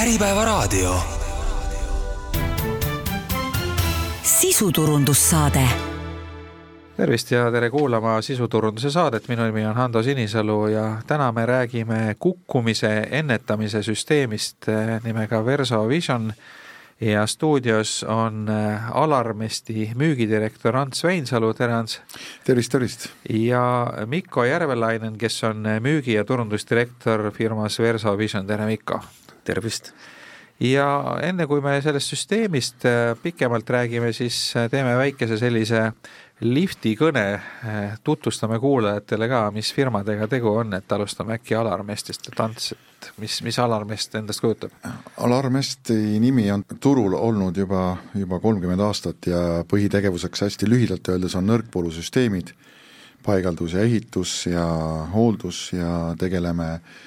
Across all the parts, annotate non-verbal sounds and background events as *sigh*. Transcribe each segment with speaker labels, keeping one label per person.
Speaker 1: Äripäevaraadio.
Speaker 2: sisuturundussaade
Speaker 3: tervist ja tere kuulama sisuturunduse saadet, minu nimi on Hando Sinisalu ja täna me räägime kukkumise ennetamise süsteemist eh, nimega Verso Vision ja stuudios on eh, Alarmisti müügidirektor Ants Veinsalu, tere Ants!
Speaker 4: tervist, tervist!
Speaker 3: ja Mikko Järvelainen, kes on müügi- ja turundusdirektor firmas Verso Vision, tere Mikko!
Speaker 5: Tervist!
Speaker 3: ja enne, kui me sellest süsteemist äh, pikemalt räägime, siis äh, teeme väikese sellise lifti kõne, äh, tutvustame kuulajatele ka, mis firmadega tegu on, et alustame äkki Alarmestist, et Ants, et mis, mis Alarmest endast kujutab?
Speaker 4: Alarmesti nimi on turul olnud juba, juba kolmkümmend aastat ja põhitegevuseks hästi lühidalt öeldes on nõrkpoolusüsteemid, paigaldus ja ehitus ja hooldus ja tegeleme äh,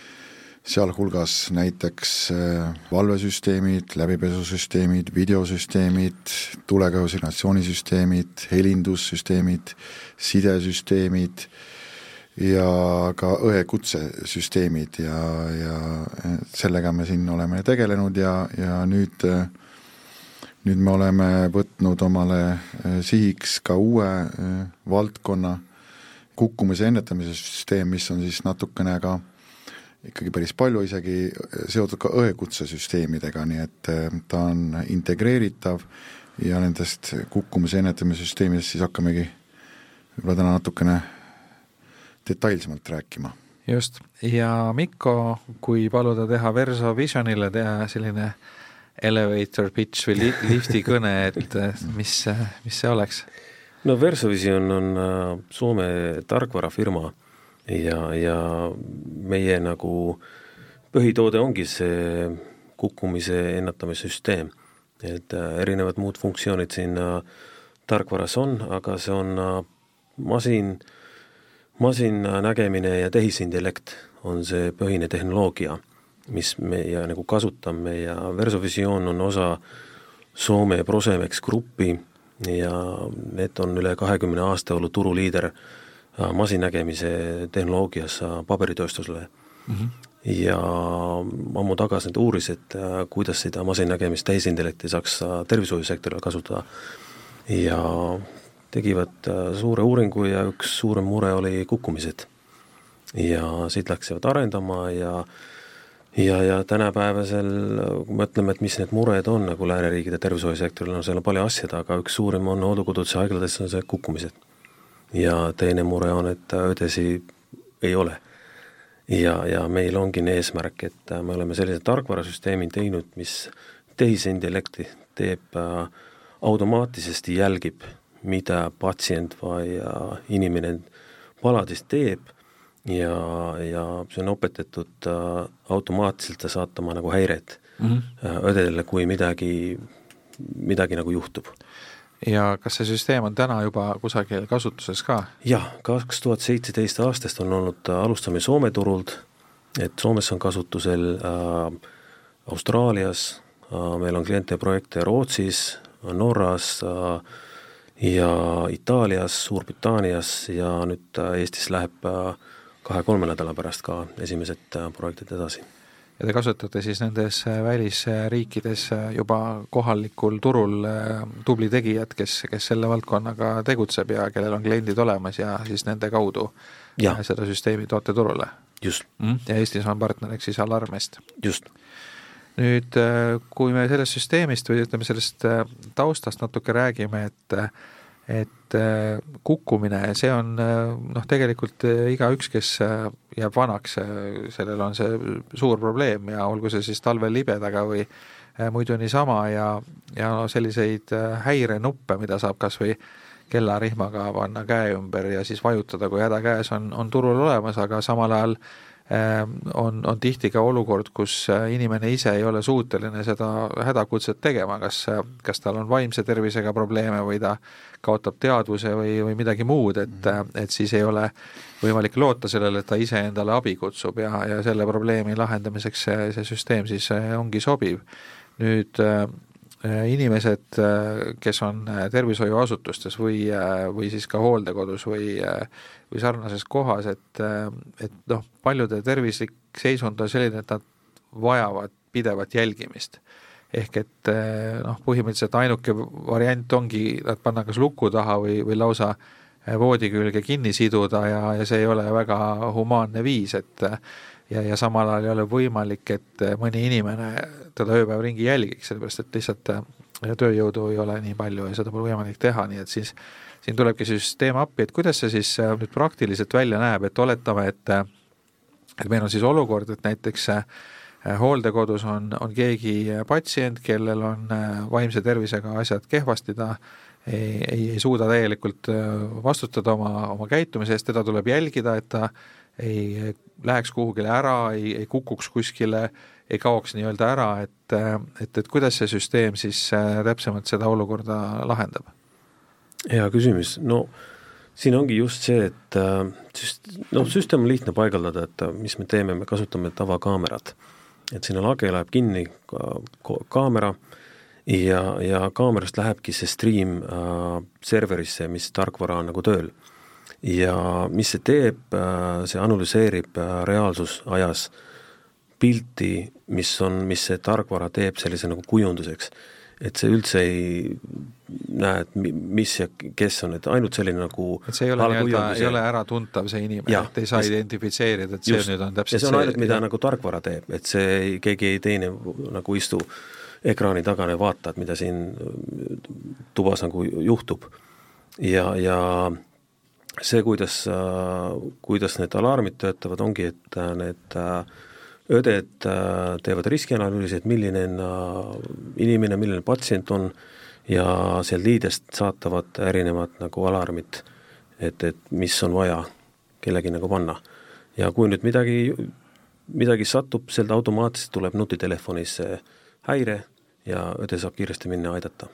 Speaker 4: sealhulgas näiteks äh, valvesüsteemid, läbipesusüsteemid, videosüsteemid, tulekahjusignatsioonisüsteemid, helindussüsteemid, sidesüsteemid ja ka õekutsesüsteemid ja, ja sellega me siin oleme tegelenud ja, ja nüüd nüüd me oleme võtnud omale äh, sihiks ka uue äh, valdkonna kukkumise ennetamise süsteem, mis on siis natukene ka ikkagi päris palju isegi seotud ka õekutsesüsteemidega, nii et äh, ta on integreeritav ja nendest kukkumise ennetamise süsteemidest siis hakkamegi võib-olla täna natukene detailsemalt rääkima.
Speaker 3: just, ja Mikko, kui paluda teha Verso Visionile teha selline elevator pitch või li lifti *laughs* kõne, et mis, mis see oleks?
Speaker 5: no Verso Vision on äh, Soome tarkvarafirma ja, ja meie nagu põhitoode ongi see kukkumise ennetamissüsteem. et äh, erinevad muud funktsioonid sinna tarkvaras on, aga see on äh, masin, masinnägemine ja tehisintellekt on see põhine tehnoloogia, mis meie nagu kasutame ja Versovisioon on osa Soome Prosemex gruppi ja need on üle kahekümne aasta olnud turuliider Äh, masinnägemise tehnoloogias äh, paberitööstusele mm. -hmm. ja ammu tagasi nad uuris, et äh, kuidas seda masinnägemist tehisintellekti saaks tervishoiusektoril kasutada ja tegivad suure uuringu ja üks suurem mure oli kukkumised. ja siit läksivad arendama ja ja, ja tänapäevasel, kui me mõtleme, et mis need mured on nagu lääneriikide tervishoiusektoril, no seal on palju asjad, aga üks suurim on hooldekodudes ja haiglates on see kukkumised ja teine mure on, et õdesi ei ole. ja, ja meil ongi eesmärk, et me oleme sellise tarkvarasüsteemi teinud, mis tehisintellekti teeb äh, automaatisesti jälgib, mida patsient või äh, inimene paladis teeb ja, ja see on õpetatud äh, automaatselt saatma nagu häired mm -hmm. õdedele, kui midagi, midagi nagu juhtub
Speaker 3: ja kas see süsteem on täna juba kusagil kasutuses ka?
Speaker 5: jah, kaks tuhat seitseteist aastast on olnud äh, alustamine Soome turult, et Soomes on kasutusel äh, Austraalias äh,, meil on kliente ja projekte Rootsis, Norras äh, ja Itaalias, Suurbritannias ja nüüd äh, Eestis läheb äh, kahe-kolme nädala pärast ka esimesed projektid edasi
Speaker 3: ja te kasutate siis nendes äh, välisriikides äh, juba kohalikul turul äh, tubli tegijat, kes, kes selle valdkonnaga tegutseb ja kellel on kliendid olemas ja siis nende kaudu ja. seda süsteemi toote turule?
Speaker 5: just
Speaker 3: mm. ja Eestis on partneriks siis Alarmest?
Speaker 5: just.
Speaker 3: nüüd, kui me sellest süsteemist või ütleme, sellest taustast natuke räägime, et et äh, kukkumine, see on äh, noh, tegelikult äh, igaüks, kes jääb vanaks, sellel on see suur probleem ja olgu see siis talvel libedaga või muidu niisama ja, ja no selliseid häirenuppe, mida saab kas või kellarihmaga panna käe ümber ja siis vajutada, kui häda käes on, on turul olemas, aga samal ajal on, on tihti ka olukord, kus inimene ise ei ole suuteline seda hädakutset tegema, kas, kas tal on vaimse tervisega probleeme või ta kaotab teadvuse või, või midagi muud, et, mhm. et siis ei ole võimalik loota sellele, et ta ise endale abi kutsub ja, ja selle probleemi lahendamiseks see, see süsteem siis äh, ongi sobiv. nüüd äh, inimesed, äh, kes on tervishoiuasutustes või, või siis ka hooldekodus või, või sarnases kohas, et, et noh, paljude tervislik seisund on selline, et nad vajavad pidevat jälgimist. ehk et noh, põhimõtteliselt ainuke variant ongi nad panna kas luku taha või, või lausa voodi külge kinni siduda ja, ja see ei ole väga humaanne viis, et ja, ja samal ajal ei ole võimalik, et mõni inimene teda ööpäev ringi jälgiks, sellepärast et lihtsalt tööjõudu ei ole nii palju ja seda pole võimalik teha, nii et siis siin tulebki süsteem appi, et kuidas see siis äh, nüüd praktiliselt välja näeb, et oletame, et et meil on siis olukord, et näiteks hooldekodus on, on keegi patsient, kellel on vaimse tervisega asjad kehvasti, ta ei, ei, ei suuda täielikult vastutada oma, oma käitumise eest, teda tuleb jälgida, et ta ei läheks kuhugile ära, ei, ei kukuks kuskile, ei kaoks nii-öelda ära, et, et, et kuidas see süsteem siis täpsemalt seda olukorda lahendab?
Speaker 5: hea küsimus, no siin ongi just see, et äh, süst-, noh, süsteem on lihtne paigaldada, et äh, mis me teeme, me kasutame tavakaamerat. et sinna lage läheb kinni ka kaamera ja, ja kaamerast lähebki see stream äh, serverisse, mis tarkvara on nagu tööl. Ja mis see teeb äh,, see analüseerib äh, reaalsusajas pilti, mis on, mis see tarkvara teeb sellise nagu kujunduseks et see üldse ei näe, et mis ja kes on, et ainult selline nagu
Speaker 3: et see ei ole nii-öelda, ei ole äratuntav, see inimene, et ei saa ja, identifitseerida, et see just, nüüd on täpselt
Speaker 5: see ja see on ainult, mida ja. nagu tarkvara teeb, et see ei, keegi ei teine nagu istu ekraani tagane, vaata, et mida siin tubas nagu juhtub. ja, ja see, kuidas, kuidas need alarmid töötavad, ongi, et need äh, õded äh, teevad riskianalüüsi, et milline inimene, milline patsient on ja sealt liidest saatavad erinevad nagu alarmid, et, et mis on vaja kellegi nagu panna. ja kui nüüd midagi, midagi satub, sealt automaatselt tuleb nutitelefonis häire ja õde saab kiiresti minna aidata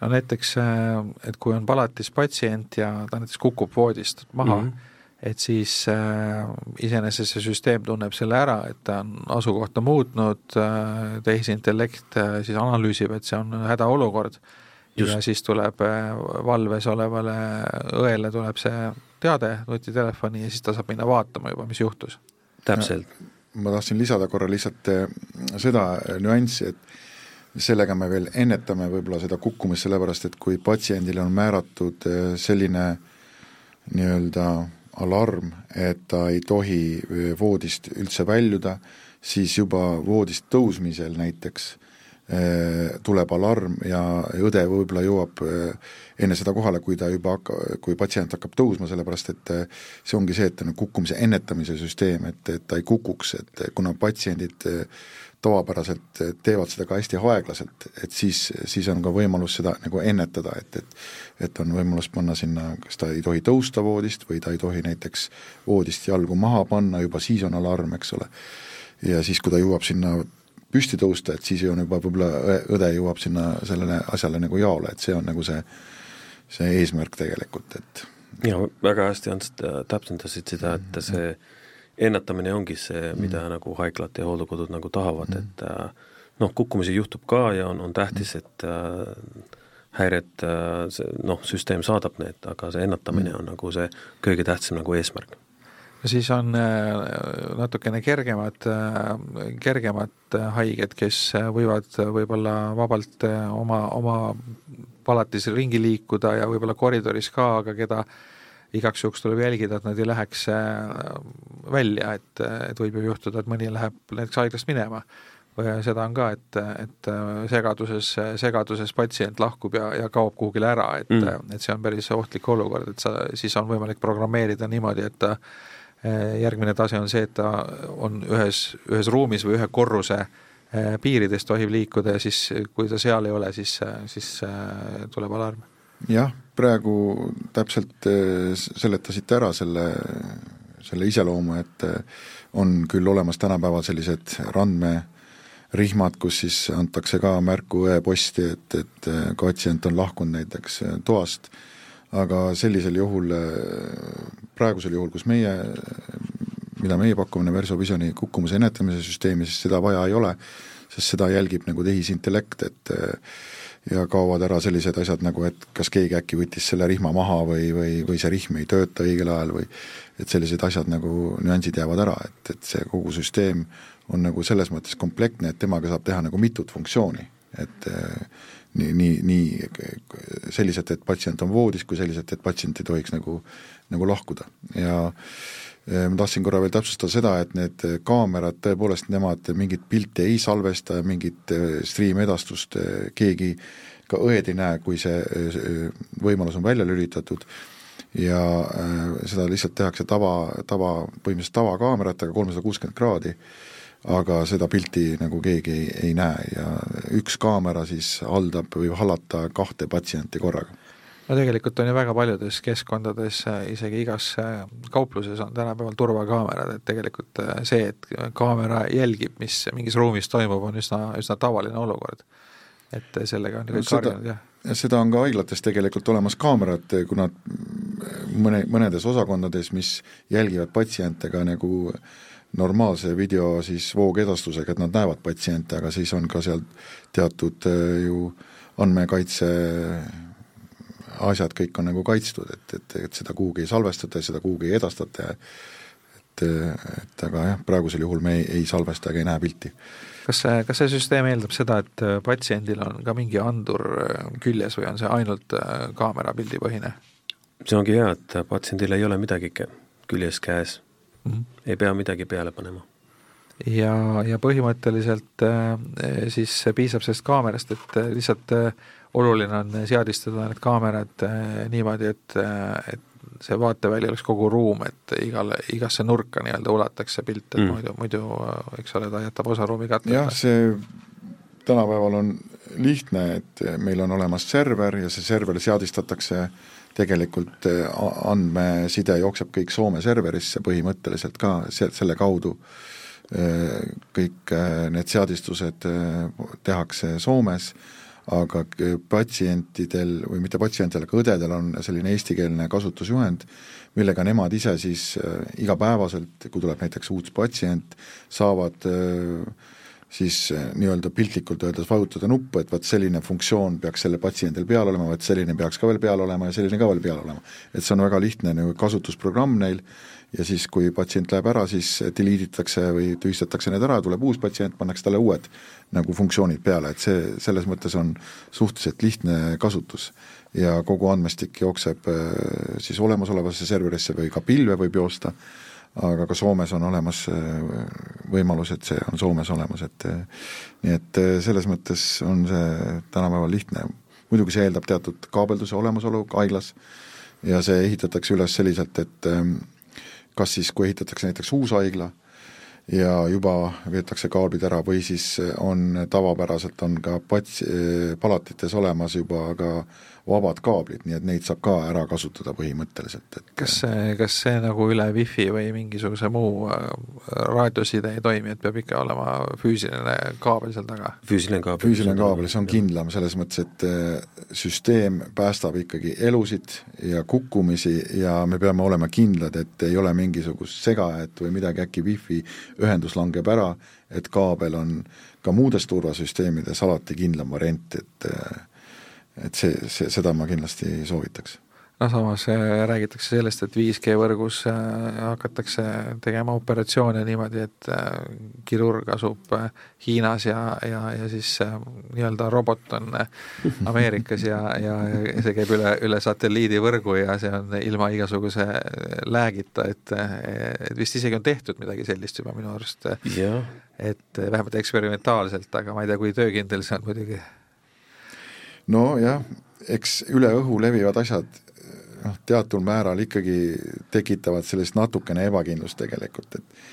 Speaker 3: no näiteks, äh, et kui on palatis patsient ja ta näiteks kukub voodist maha mm, -hmm et siis äh, iseenesest see süsteem tunneb selle ära, et ta on asukohta muutnud äh,, tehisintellekt äh, siis analüüsib, et see on hädaolukord Just. ja siis tuleb äh, valves olevale õele tuleb see teade nutitelefoni ja siis ta saab minna vaatama juba, mis juhtus.
Speaker 5: täpselt.
Speaker 4: ma tahtsin lisada korra lihtsalt äh, seda nüanssi, et sellega me veel ennetame võib-olla seda kukkumist, sellepärast et kui patsiendile on määratud äh, selline nii-öelda alarm, et ta ei tohi voodist üldse väljuda, siis juba voodist tõusmisel näiteks tuleb alarm ja õde võib-olla jõuab enne seda kohale, kui ta juba hakka-, kui patsient hakkab tõusma, sellepärast et see ongi see, et on kukkumise ennetamise süsteem, et, et ta ei kukuks, et kuna patsiendid tavapäraselt teevad seda ka hästi aeglaselt, et siis, siis on ka võimalus seda nagu ennetada, et, et et on võimalus panna sinna, kas ta ei tohi tõusta voodist või ta ei tohi näiteks voodist jalgu maha panna, juba siis on alarm, eks ole. ja siis, kui ta jõuab sinna püsti tõusta, et siis on juba võib-olla õde jõuab sinna sellele asjale nagu jaole, et see on nagu see, see eesmärk tegelikult, et
Speaker 5: ja väga hästi, Ants, täpsendasid seda, et see mm -hmm ennetamine ongi see, mida mm. nagu haiglad ja hooldekodud nagu tahavad mm., et äh, noh, kukkumisi juhtub ka ja on, on tähtis, et äh, häired, äh, noh, süsteem saadab need, aga see ennetamine mm. on nagu see kõige tähtsam nagu eesmärk.
Speaker 3: siis on natukene kergemad, kergemad haiged, kes võivad võib-olla vabalt oma, oma palatis ringi liikuda ja võib-olla koridoris ka, aga keda igaks juhuks tuleb jälgida, et nad ei läheks äh, välja, et, et võib ju juhtuda, et mõni läheb näiteks haiglast minema. seda on ka, et, et segaduses, segaduses patsient lahkub ja, ja kaob kuhugile ära, et mm., et see on päris ohtlik olukord, et sa, siis on võimalik programmeerida niimoodi, et ta äh, järgmine tase on see, et ta on ühes, ühes ruumis või ühe korruse äh, piirides tohib liikuda ja siis, kui ta seal ei ole, siis, siis tuleb alarm
Speaker 4: jah, praegu täpselt äh, seletasite ära selle, selle iseloomu, et äh, on küll olemas tänapäeval sellised randmerihmad, kus siis antakse ka märku e-posti, et, et äh, patsient on lahkunud näiteks toast, aga sellisel juhul, praegusel juhul, kus meie, mida meie pakume, Versovisioni kukkumise ennetamise süsteemi, siis seda vaja ei ole, sest seda jälgib nagu tehisintellekt, et ja kaovad ära sellised asjad nagu, et kas keegi äkki võttis selle rihma maha või, või, või see rihm ei tööta õigel ajal või et sellised asjad nagu nüansid jäävad ära, et, et see kogu süsteem on nagu selles mõttes komplektne, et temaga saab teha nagu mitut funktsiooni, et nii, nii, nii selliselt, et patsient on voodis, kui selliselt, et patsient ei tohiks nagu, nagu lahkuda. Ja ma tahtsin korra veel täpsustada seda, et need kaamerad tõepoolest, nemad mingit pilti ei salvesta, mingit stream edastust keegi, ka õed ei näe, kui see võimalus on välja lülitatud. Ja seda lihtsalt tehakse tava, tava, põhimõtteliselt tavakaameratega, kolmsada kuuskümmend kraadi aga seda pilti nagu keegi ei, ei näe. Ja üks kaamera siis haldab või hallata kahte patsienti korraga
Speaker 3: no tegelikult on ju väga paljudes keskkondades, isegi igas äh, kaupluses on tänapäeval turvakaamerad, et tegelikult äh, see, et kaamera jälgib, mis mingis ruumis toimub, on üsna, üsna tavaline olukord. et sellega on kõik harjunud, jah.
Speaker 4: seda on ka haiglates tegelikult olemas kaamerad, kuna mõne, mõnedes osakondades, mis jälgivad patsiente ka nagu äh, normaalse video siis voogedastusega, et nad näevad patsiente, aga siis on ka seal teatud äh, ju andmekaitse asjad kõik on nagu kaitstud, et, et, et seda kuhugi ei salvestata, seda kuhugi ei edastata, et et aga jah, praegusel juhul me ei, ei salvesta ega ei näe pilti.
Speaker 3: kas see, kas see süsteem eeldab seda, et äh, patsiendil on ka mingi andur äh, küljes või on see ainult kaamerapildi põhine?
Speaker 5: see ongi hea, et patsiendil ei ole midagi küljes käes mm, -hmm. ei pea midagi peale panema.
Speaker 3: Ja, ja põhimõtteliselt äh, siis piisab sellest kaamerast, et äh, lihtsalt äh, oluline on seadistada need kaamerad niimoodi, et, et see vaateväli oleks kogu ruum, et igale, igasse nurka nii-öelda ulataks see pilt, et mm. muidu, muidu eks ole, ta jätab osa ruumi katmata.
Speaker 4: jah, see tänapäeval on lihtne, et meil on olemas server ja see server seadistatakse äh, tegelikult andmeside jookseb kõik Soome serverisse põhimõtteliselt ka se-, selle kaudu eh, kõik eh, need seadistused tehakse Soomes, aga patsientidel või mitte patsientidel, aga õdedel on selline eestikeelne kasutusjuhend, millega nemad ise siis igapäevaselt, kui tuleb näiteks uus patsient, saavad äh, siis nii-öelda piltlikult öeldes vajutada nuppu, et vot selline funktsioon peaks sellel patsiendil peal olema, vot selline peaks ka veel peal olema ja selline ka veel peal olema. et see on väga lihtne nagu kasutusprogramm neil ja siis, kui patsient läheb ära, siis delete itakse või tühistatakse need ära, tuleb uus patsient, pannakse talle uued nagu funktsioonid peale, et see selles mõttes on suhteliselt lihtne kasutus. ja kogu andmestik jookseb eh, siis olemasolevasse serverisse või ka pilve võib joosta aga ka Soomes on olemas äh, võimalus, et see on Soomes olemas, et äh, nii et äh, selles mõttes on see tänapäeval lihtne. muidugi see eeldab teatud kaabelduse olemasolu haiglas ja see ehitatakse üles selliselt, et ähm, kas siis, kui ehitatakse näiteks uus haigla, ja juba veetakse kaablid ära või siis on tavapäraselt on ka pats-, palatites olemas juba ka vabad kaablid, nii et neid saab ka ära kasutada põhimõtteliselt, et
Speaker 3: kas see, kas see nagu üle wifi või mingisuguse muu äh, raadioside ei toimi, et peab ikka olema füüsiline kaabel seal taga?
Speaker 5: füüsiline kaabel.
Speaker 4: füüsiline kaabel, see on kindlam selles mõttes, et äh, süsteem päästab ikkagi elusid ja kukkumisi ja me peame olema kindlad, et ei ole mingisugust segaajat või midagi, äkki wifi ühendus langeb ära, et kaabel on ka muudes turvasüsteemides alati kindlam variant, et äh, et see, see, seda ma kindlasti soovitaks.
Speaker 3: no samas äh, räägitakse sellest, et 5G võrgus äh, hakatakse tegema operatsioone niimoodi, et äh, kirurg asub Hiinas ja, ja, ja siis nii-öelda robot on Ameerikas ja, ja, ja see käib üle, üle satelliidivõrgu ja see on ilma igasuguse läägita, et, et vist isegi on tehtud midagi sellist juba minu arust. et vähemalt eksperimentaalselt, aga ma ei tea, kui töökindel see on muidugi
Speaker 4: nojah, eks üle õhu levivad asjad noh, teatud määral ikkagi tekitavad sellist natukene ebakindlust tegelikult, et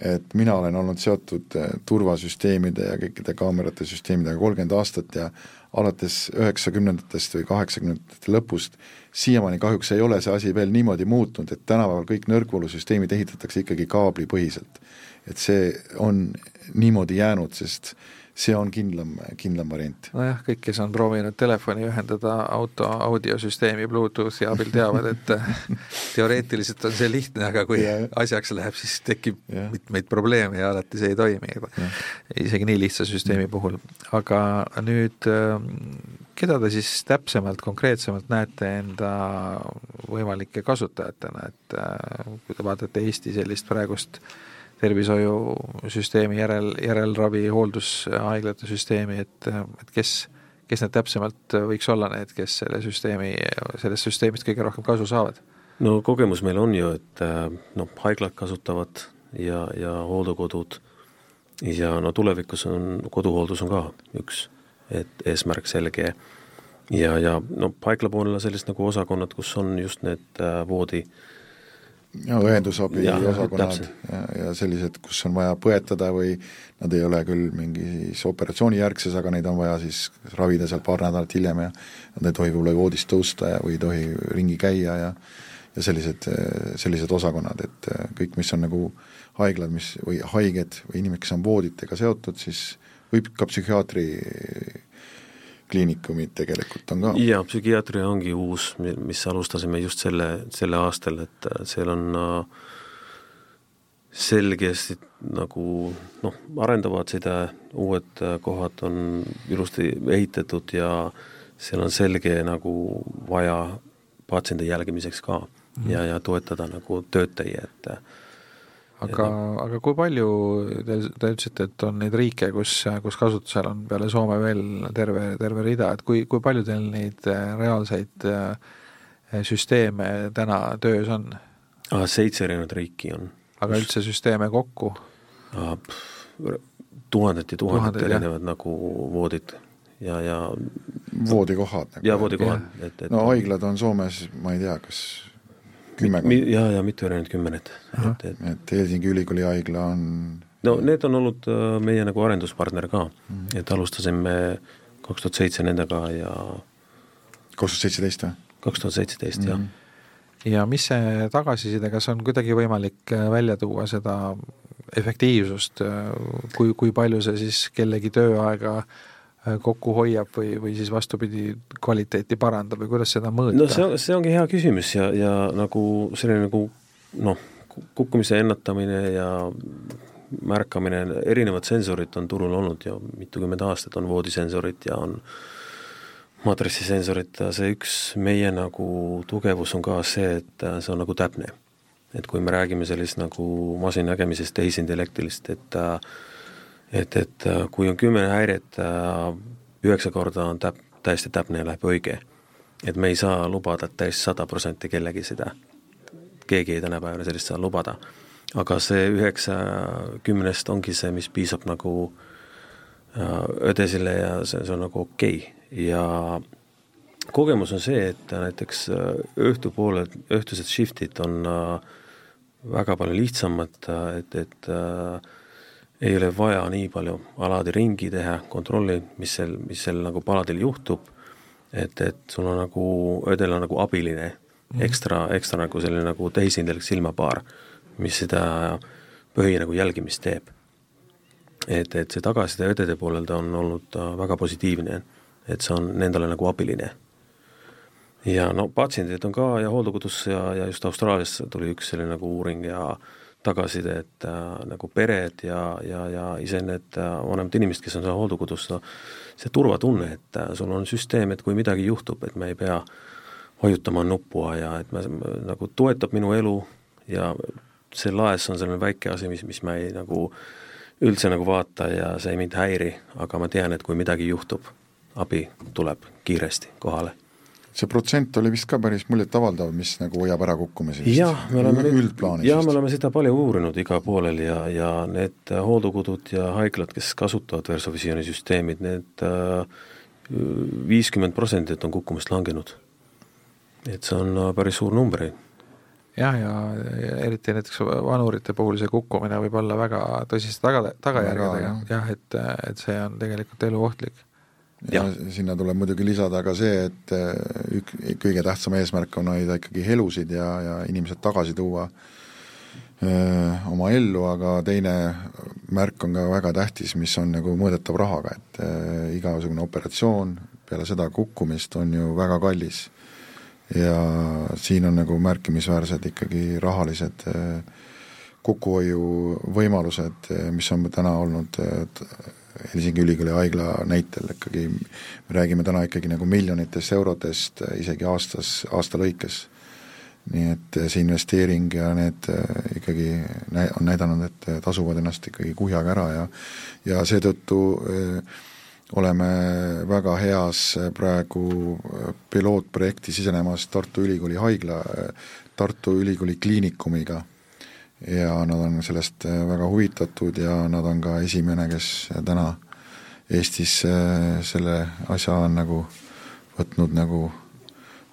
Speaker 4: et mina olen olnud seotud eh, turvasüsteemide ja kõikide kaamerate süsteemidega kolmkümmend aastat ja alates üheksakümnendatest või kaheksakümnendate lõpust siiamaani kahjuks ei ole see asi veel niimoodi muutunud, et tänapäeval kõik nõrkvoolusüsteemid ehitatakse ikkagi kaablipõhiselt. et see on niimoodi jäänud, sest see on kindlam, kindlam variant.
Speaker 3: nojah, kõik, kes on proovinud telefoni ühendada auto audiosüsteemi Bluetoothi abil, teavad, et *laughs* teoreetiliselt on see lihtne, aga kui yeah. asjaks läheb, siis tekib yeah. mitmeid probleeme ja alati see ei toimi yeah., isegi nii lihtsa süsteemi mm. puhul. aga nüüd, ähm, keda te siis täpsemalt, konkreetsemalt näete enda võimalike kasutajatena, et äh, kui te vaatate Eesti sellist praegust tervishoiusüsteemi järel, järelravi, hooldushaiglate süsteemi, et, et kes, kes need täpsemalt võiks olla need, kes selle süsteemi, sellest süsteemist kõige rohkem kasu saavad?
Speaker 5: no kogemus meil on ju, et noh, haiglad kasutavad ja, ja hooldekodud ja no tulevikus on, koduhooldus on ka üks, et eesmärk selge ja, ja no haigla poolel sellist nagu osakonnad, kus on just need äh, voodi äh,
Speaker 4: ja õendusabi ja, osakonnad ja, ja sellised, kus on vaja põetada või nad ei ole küll mingis operatsioonijärgses, aga neid on vaja siis ravida seal paar nädalat hiljem ja nad ei tohi võib-olla voodist tõusta ja, või ei tohi ringi käia ja ja sellised, sellised osakonnad, et kõik, mis on nagu haiglad, mis, või haiged või inimesed, kes on vooditega seotud, siis võib ka psühhiaatri kliinikumid tegelikult on ka.
Speaker 5: jaa, psühhiaatria ongi uus, mis alustasime just selle, selle aastal, et äh, seal on äh, selgesti nagu noh, arendavad seda, uued äh, kohad on ilusti ehitatud ja seal on selge nagu vaja patsiendi jälgimiseks ka mm -hmm. ja, ja toetada nagu töötajaid, et
Speaker 3: aga, aga kui palju te, te ütlesite, et on neid riike, kus, kus kasutusel on peale Soome veel terve, terve rida, et kui, kui palju teil neid äh, reaalseid äh, süsteeme täna töös on?
Speaker 5: seitse erinevat riiki on.
Speaker 3: aga kus... üldse süsteeme kokku?
Speaker 5: tuhanded ja tuhanded, erinevad nagu voodid ja, ja
Speaker 4: voodikohad
Speaker 5: nagu. jaa, voodikohad,
Speaker 4: et, et no haiglad on Soomes, ma ei tea, kas
Speaker 5: kümmekond jaa, ja mitu erinevat kümmet.
Speaker 4: et, et et Helsingi Ülikooli haigla on
Speaker 5: no need on olnud äh, meie nagu arenduspartner ka mm, -hmm. et alustasime kaks tuhat seitse nendega ja
Speaker 4: kaks tuhat seitseteist või?
Speaker 5: kaks tuhat seitseteist, jah. Mhm.
Speaker 3: ja mis see tagasiside, kas on kuidagi võimalik äh, välja tuua seda efektiivsust, äh, kui, kui palju see siis kellegi tööaega Äh, kokku hoiab või, või siis vastupidi, kvaliteeti parandab või kuidas seda mõõta?
Speaker 5: no see, see ongi hea küsimus ja, ja nagu selline nagu noh, kukkumise ennetamine ja märkamine, erinevad sensorid on turul olnud ju mitukümmend aastat, on voodisensorid ja on maatritsisensorid ja see üks meie nagu tugevus on ka see, et see on nagu täpne. et kui me räägime sellist nagu masinanägemisest, tehisintellektilist, et äh, et, et äh, kui on kümme häiret, äh, üheksa korda on täp-, täiesti täpne ja läheb õige. et me ei saa lubada täiesti sada protsenti kellegi seda, keegi ei tänapäeval sellist saa lubada. aga see üheksa kümnest ongi see, mis piisab nagu äh, õdesile ja see, see on nagu okei okay. ja kogemus on see, et näiteks õhtupoole, õhtused shift'id on väga palju lihtsamad, et, et äh, ei ole vaja nii palju alati ringi teha, kontrolli, mis seal, mis seal nagu paladil juhtub, et, et sul on nagu, õdel on nagu abiline mm., ekstra, ekstra nagu selline nagu tehisintellekt silmapaar, mis seda põhi nagu jälgimist teeb. et, et see tagasiside õdede poolelt on olnud väga positiivne, et see on nendele nagu abiline. ja no patsiendid on ka ja hooldekodus ja, ja just Austraalias tuli üks selline nagu uuring ja äh, tagasisidet äh, nagu pered ja, ja, ja ise need äh, vanemad inimesed, kes on seal hooldekodus, no see turvatunne, et äh, sul on süsteem, et kui midagi juhtub, et me ei pea vajutama nuppu ja et me, nagu toetab minu elu ja see laes on selline väike asi, mis, mis ma ei nagu üldse nagu vaata ja see mind häiri, aga ma tean, et kui midagi juhtub, abi tuleb kiiresti kohale
Speaker 4: see protsent oli vist ka päris muljetavaldav, mis nagu hoiab ära kukkumisi
Speaker 5: jah, me oleme üldplaanis. jah, me oleme seda palju uurinud igal poolel ja, ja need hooldekodud ja haiglad, kes kasutavad Versovisiooni süsteemid, need äh, viiskümmend protsendit on kukkumist langenud. et see on äh, päris suur number.
Speaker 3: jah, ja eriti näiteks vanurite puhul see kukkumine võib olla väga tõsiste taga, tagajärgedega, jah, et, et see on tegelikult eluohtlik
Speaker 4: ja, ja sinna tuleb muidugi lisada ka see, et äh, ük-, kõige tähtsam eesmärk on hoida ikkagi elusid ja, ja inimesed tagasi tuua öö, äh, oma ellu, aga teine märk on ka väga tähtis, mis on nagu mõõdetav rahaga, et öö, äh, igasugune operatsioon peale seda kukkumist on ju väga kallis. ja siin on nagu märkimisväärsed ikkagi rahalised öö, kokkuhoiuvõimalused, mis on täna olnud Helsingi Ülikooli haigla näitel ikkagi, me räägime täna ikkagi nagu miljonitest eurodest isegi aastas, aasta lõikes. nii et see investeering ja need ikkagi nä-, on näidanud, et tasuvad ennast ikkagi kuhjaga ära ja ja seetõttu oleme väga heas praegu pilootprojekti sisenemas Tartu Ülikooli haigla, Tartu Ülikooli kliinikumiga ja nad on sellest väga huvitatud ja nad on ka esimene, kes täna Eestis selle asja on nagu võtnud nagu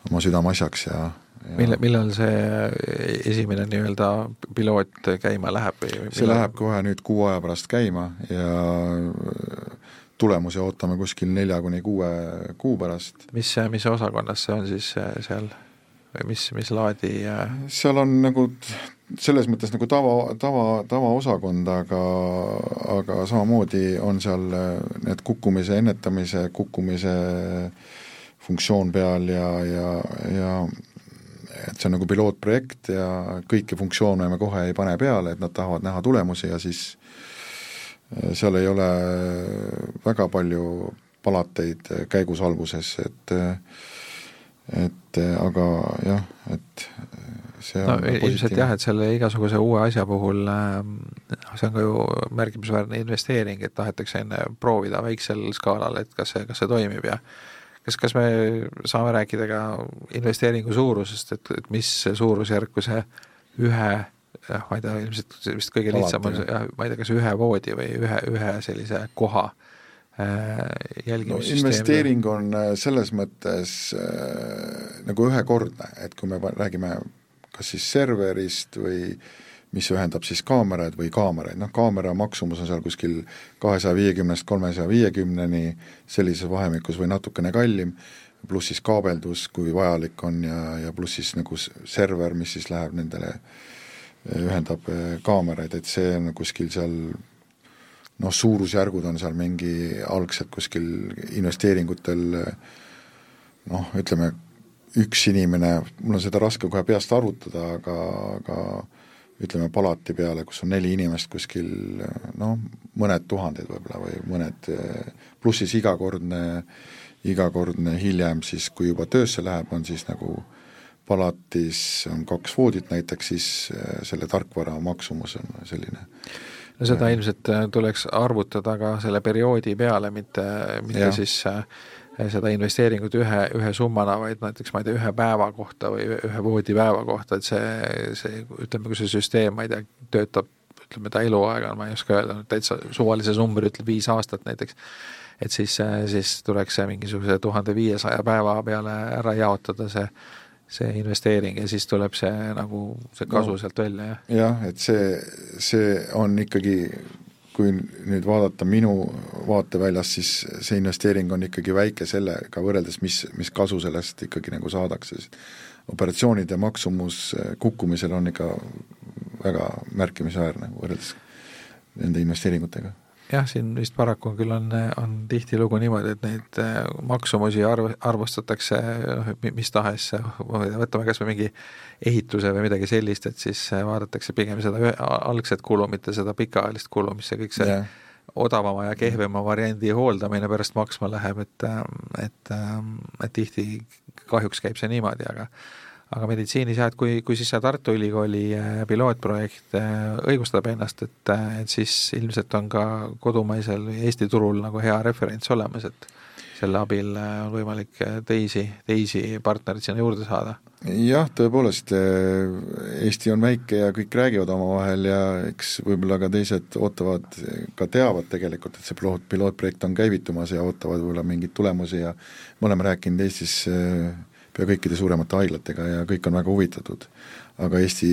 Speaker 4: oma südameasjaks ja, ja
Speaker 3: mille, millal see esimene nii-öelda piloot käima läheb või
Speaker 4: see läheb kohe nüüd kuu aja pärast käima ja tulemusi ootame kuskil nelja kuni kuue kuu pärast.
Speaker 3: mis, mis osakonnas see on siis seal või mis, mis laadi
Speaker 4: seal on nagu selles mõttes nagu tava, tava, tavaosakond, aga, aga samamoodi on seal need kukkumise ennetamise, kukkumise funktsioon peal ja, ja, ja et see on nagu pilootprojekt ja kõiki funktsioone me kohe ei pane peale, et nad tahavad näha tulemusi ja siis äh, seal ei ole väga palju palateid käigus alguses, et et aga jah, et see
Speaker 3: on no, ilmselt jah, et selle igasuguse uue asja puhul noh, see on ka ju märkimisväärne investeering, et tahetakse enne proovida väiksel skaalal, et kas see, kas see toimib ja kas, kas me saame rääkida ka investeeringu suurusest, et, et mis suurusjärku see ühe jah, ma ei tea, ilmselt vist kõige lihtsam on see jah, ma ei tea, kas ühe voodi või ühe, ühe sellise koha äh, jälgimissüsteem
Speaker 4: no,. investeering on äh, selles mõttes äh, nagu ühekordne, et kui me räägime kas siis serverist või äh, mis ühendab siis kaameraid või kaameraid, noh kaamera maksumus on seal kuskil kahesaja viiekümnest kolmesaja viiekümneni, sellises vahemikus või natukene kallim, pluss siis kaabeldus, kui vajalik on ja, ja pluss siis nagu server, mis siis läheb nendele, ühendab eh, kaameraid, et see on kuskil seal noh, suurusjärgud on seal mingi algselt kuskil investeeringutel noh, ütleme, üks inimene, mul on seda raske kohe peast arvutada, aga, aga ütleme, palati peale, kus on neli inimest kuskil noh, mõned tuhanded võib-olla või mõned, pluss siis igakordne, igakordne hiljem siis, kui juba töösse läheb, on siis nagu palatis on kaks voodit näiteks, siis selle tarkvara maksumus on selline
Speaker 3: no seda ilmselt eh, tuleks arvutada ka selle perioodi peale, mitte, mitte ja. siis äh, seda investeeringut ühe, ühe summana, vaid näiteks ma ei tea, ühe päeva kohta või ühe voodipäeva kohta, et see, see ütleme, kui see süsteem, ma ei tea, töötab ütleme ta eluaega, ma ei oska öelda, täitsa suvalise numbri ütleb viis aastat näiteks, et siis, siis tuleks see mingisuguse tuhande viiesaja päeva peale ära jaotada see, see investeering ja siis tuleb see nagu, see kasu no, sealt välja, jah?
Speaker 4: jah, et see, see on ikkagi kui nüüd vaadata minu vaateväljast, siis see investeering on ikkagi väike sellega võrreldes, mis, mis kasu sellest ikkagi nagu saadakse, sest operatsioonide maksumus kukkumisel on ikka väga märkimisväärne võrreldes nende investeeringutega
Speaker 3: jah, siin vist paraku küll on, on tihtilugu niimoodi, et neid äh, maksumusi arv-, arvustatakse noh, mis tahes, võtame kas või mingi ehituse või midagi sellist, et siis äh, vaadatakse pigem seda ühe, algset kulu, mitte seda pikaajalist kulu, mis see kõik see yeah. odavama ja kehvema variandi hooldamine pärast maksma läheb, et et, et tihti kahjuks käib see niimoodi, aga aga meditsiinis jah, et kui, kui siis see Tartu Ülikooli äh, pilootprojekt äh, õigustab ennast, et, äh, et siis ilmselt on ka kodumaisel või Eesti turul nagu hea referents olemas, et selle abil on võimalik teisi, teisi partnereid sinna juurde saada.
Speaker 4: jah, tõepoolest, Eesti on väike ja kõik räägivad omavahel ja eks võib-olla ka teised ootavad, ka teavad tegelikult, et see piloot, pilootprojekt on käivitumas ja ootavad võib-olla mingeid tulemusi ja me oleme rääkinud Eestis pea kõikide suuremate haiglatega ja kõik on väga huvitatud. aga Eesti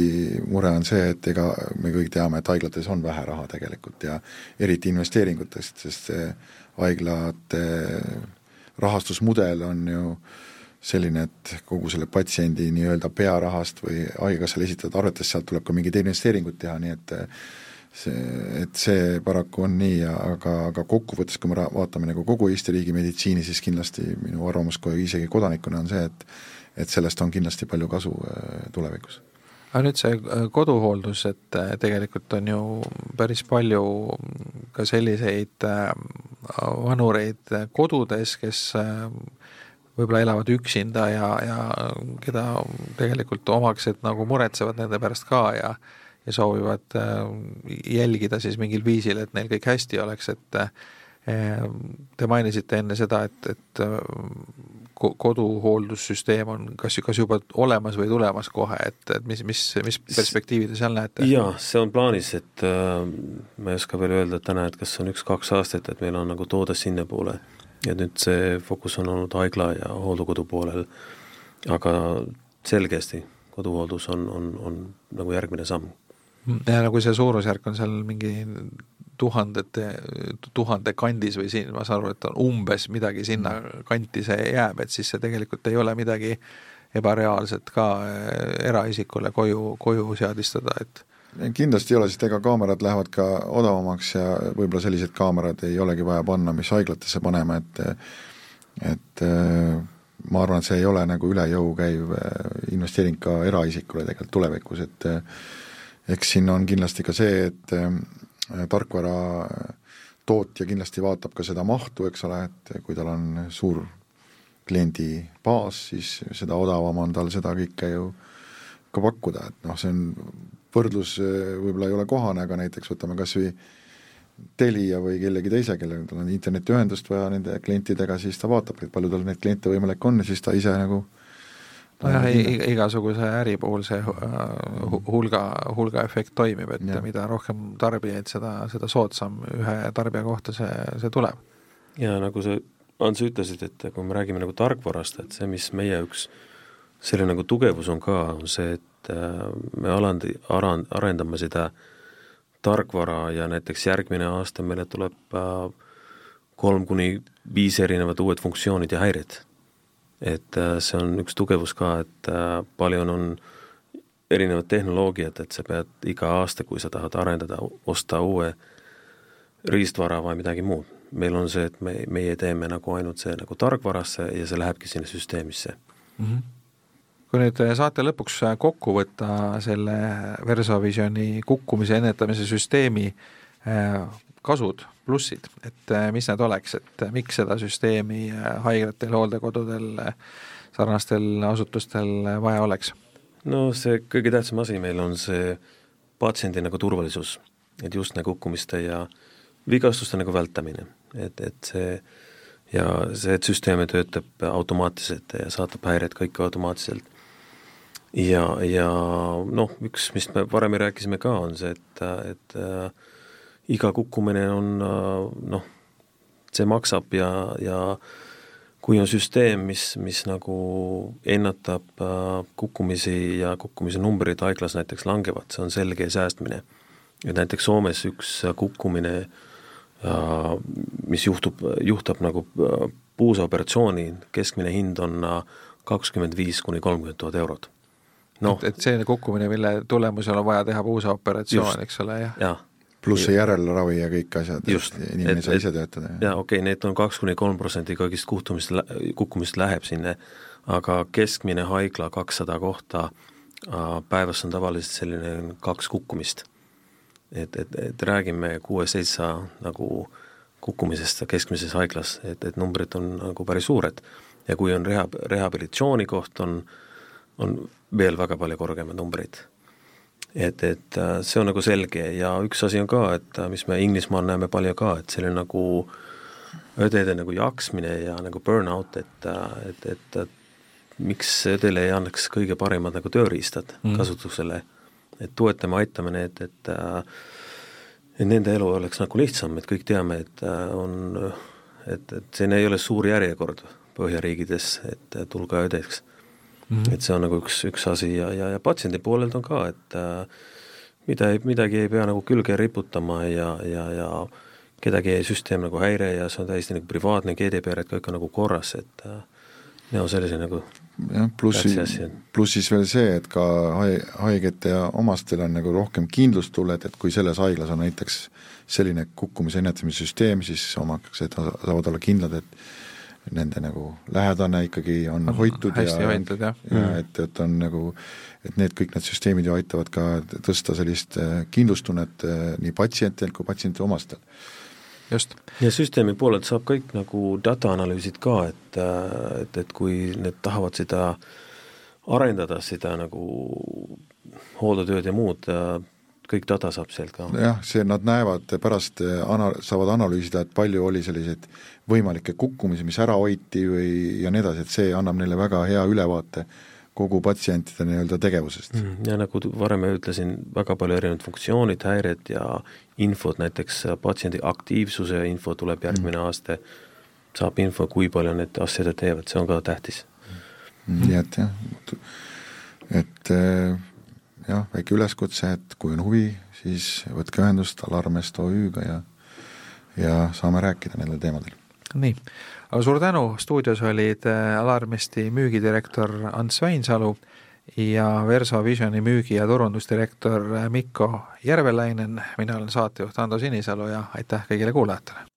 Speaker 4: mure on see, et ega me kõik teame, et haiglates on vähe raha tegelikult ja eriti investeeringutest, sest see haiglate rahastusmudel on ju selline, et kogu selle patsiendi nii-öelda pearahast või haigekassale esitatud arvetest, sealt tuleb ka mingeid investeeringuid teha, nii et see, et see paraku on nii, aga, aga kokkuvõttes, kui me vaatame nagu kogu Eesti riigi meditsiini, siis kindlasti minu arvamus kohe isegi kodanikuna on see, et et sellest on kindlasti palju kasu äh, tulevikus.
Speaker 3: Aga nüüd see äh, koduhooldus, et äh, tegelikult on ju päris palju ka selliseid vanureid kodudes, kes võib-olla elavad üksinda ja, ja keda tegelikult omaksed nagu muretsevad nende pärast ka ja ja soovivad äh, jälgida siis mingil viisil, et neil kõik hästi oleks, et äh, Te mainisite enne seda, et, et koduhooldussüsteem on kas, kas juba olemas või tulemas kohe, et, et mis, mis, mis perspektiivi te seal näete?
Speaker 5: jaa, see on plaanis, et äh, ma ei oska veel öelda täna, et kas on üks-kaks aastat, et meil on nagu toode sinnapoole. ja nüüd see fookus on olnud haigla ja hooldekodu poolel, aga selgesti koduhooldus on, on, on nagu järgmine samm.
Speaker 3: Ja nagu see suurusjärk on seal mingi tuhandete, tuhande kandis või siin, ma saan aru, et on umbes midagi sinna kanti see jääb, et siis see tegelikult ei ole midagi ebareaalset ka eh, eraisikule koju, koju seadistada, et
Speaker 4: kindlasti ei ole, sest ega kaamerad lähevad ka odavamaks ja võib-olla sellised kaamerad ei olegi vaja panna, mis haiglatesse paneme, et et eh, ma arvan, et see ei ole nagu üle jõu käiv eh, investeering ka eraisikule tegelikult tulevikus, et eks siin on kindlasti ka see, et Äh, tarkvara tootja kindlasti vaatab ka seda mahtu, eks ole, et kui tal on suur kliendi baas, siis seda odavam on tal seda kõike ju ka pakkuda, et noh, see on, võrdlus äh, võib-olla ei ole kohane, aga näiteks võtame kas või Telia või kellegi teise, kellel tal on internetiühendust vaja nende klientidega, siis ta vaatab, et palju tal neid kliente võimalik on ja siis ta ise nagu äh,
Speaker 3: nojah, igasuguse äri puhul see äh, hulga, hulgaefekt toimib, et ja. mida rohkem tarbijaid, seda, seda soodsam ühe tarbija kohta see, see tuleb.
Speaker 5: ja nagu sa, Ants, ütlesid, et kui me räägime nagu tarkvarast, et see, mis meie üks selline nagu tugevus on ka, on see, et äh, me alandi, aran-, arendame seda tarkvara ja näiteks järgmine aasta meile tuleb äh, kolm kuni viis erinevat uued funktsioonid ja häired et äh, see on üks tugevus ka, et äh, palju on erinevad tehnoloogiad, et sa pead iga aasta, kui sa tahad arendada, osta uue riistvara või midagi muud. meil on see, et me, meie teeme nagu ainult see nagu tarkvarasse ja see lähebki sinna süsteemisse mm. -hmm
Speaker 3: kui nüüd äh, saate lõpuks kokku võtta selle Versavisioni kukkumise ennetamise süsteemi kasud, plussid, et äh, mis need oleks, et äh, miks seda süsteemi äh, haiglatel, hooldekodudel, sarnastel asutustel vaja oleks?
Speaker 5: no see kõige tähtsam asi meil on see patsiendi nagu turvalisus, et just nagu kukkumiste ja vigastuste nagu vältamine, et, et see ja see, et süsteem töötab automaatselt ja saatab häired kõik automaatselt. ja, ja noh, üks, mis me varem rääkisime ka, on see, et, et äh, iga kukkumine on noh, see maksab ja, ja kui on süsteem, mis, mis nagu ennetab äh, kukkumisi ja kukkumise numbrid haiglas näiteks langevad, see on selge säästmine. et näiteks Soomes üks kukkumine äh,, mis juhtub, juhtab nagu äh, puusaoperatsiooni, keskmine hind on äh, kakskümmend viis kuni kolmkümmend tuhat eurot.
Speaker 3: noh, et, et selline kukkumine, mille tulemusel on vaja teha puusaoperatsioon, eks ole, jah?
Speaker 5: jah
Speaker 4: pluss see järelravi ja kõik asjad, inimene ei saa ise töötada.
Speaker 5: jaa, okei okay,, need on kaks kuni kolm protsenti kõigist kuhtumist, kukkumist läheb sinna, aga keskmine haigla kakssada kohta päevas on tavaliselt selline kaks kukkumist. et, et, et räägime kuue-seitse nagu kukkumisest keskmises haiglas, et, et numbrid on nagu päris suured. ja kui on reha-, rehabilitatsiooni koht, on, on veel väga palju kõrgemad numbrid et, et äh, see on nagu selge ja üks asi on ka, et äh, mis me Inglismaal näeme palju ka, et selline nagu õdede nagu jaksmine ja nagu burnout, et, äh, et, et, et miks õdele ei annaks kõige paremad nagu tööriistad mm. kasutusele, et toetame, aitame need, et et nende elu oleks nagu lihtsam, et kõik teame, et on, et, et siin ei ole suur järjekord Põhjariikides, et tulge õdeks mm. -hmm. et see on nagu üks, üks asi ja, ja, ja patsiendi poolelt on ka, et äh, mida, midagi ei pea nagu külge riputama ja, ja, ja kedagi ei süsteem nagu häire ja see on täiesti nagu privaatne GDPR, et kõik on nagu korras, et äh, no sellise nagu
Speaker 4: jah, plussi, plussis veel see, et ka haigete ja omastel on nagu rohkem kindlustunnet, et kui selles haiglas on näiteks selline kukkumise ennetamise süsteem, siis omaksed saavad olla kindlad, et nende nagu lähedane ikkagi on hoitud
Speaker 3: hästi ja, hoitud, jah.
Speaker 4: ja mm. et, et on nagu, et need kõik need süsteemid ju aitavad ka tõsta sellist äh, kindlustunnet äh, nii patsientidel kui patsientide omastel.
Speaker 3: just.
Speaker 5: ja süsteemi poolelt saab kõik nagu data analüüsid ka, et, et, et kui need tahavad seda arendada, seda nagu hooldetööd ja muud, kõik data saab sealt ka.
Speaker 4: jah, see, nad näevad pärast, ana-, saavad analüüsida, et palju oli selliseid võimalikke kukkumisi, mis ära hoiti või ja nii edasi, et see annab neile väga hea ülevaate kogu patsientide nii-öelda tegevusest
Speaker 5: mm,. ja nagu varem ütlesin, väga palju erinevaid funktsioonid, häired ja infot, näiteks patsiendi aktiivsuse info tuleb järgmine mm. aasta, saab info, kui palju need asjad teevad, see on ka tähtis
Speaker 4: mm,. nii et jah, et äh, jah, väike üleskutse, et kui on huvi, siis võtke ühendust Alarmest OÜ-ga ja ja saame rääkida nendel teemadel.
Speaker 3: nii aga suur tänu, stuudios olid äh, Alarmisti müügidirektor Ants Veinsalu ja Verso Visioni müügi- ja turundusdirektor äh, Mikko Järvelainen, mina olen saatejuht Ando Sinisalu ja aitäh kõigile kuulajatele!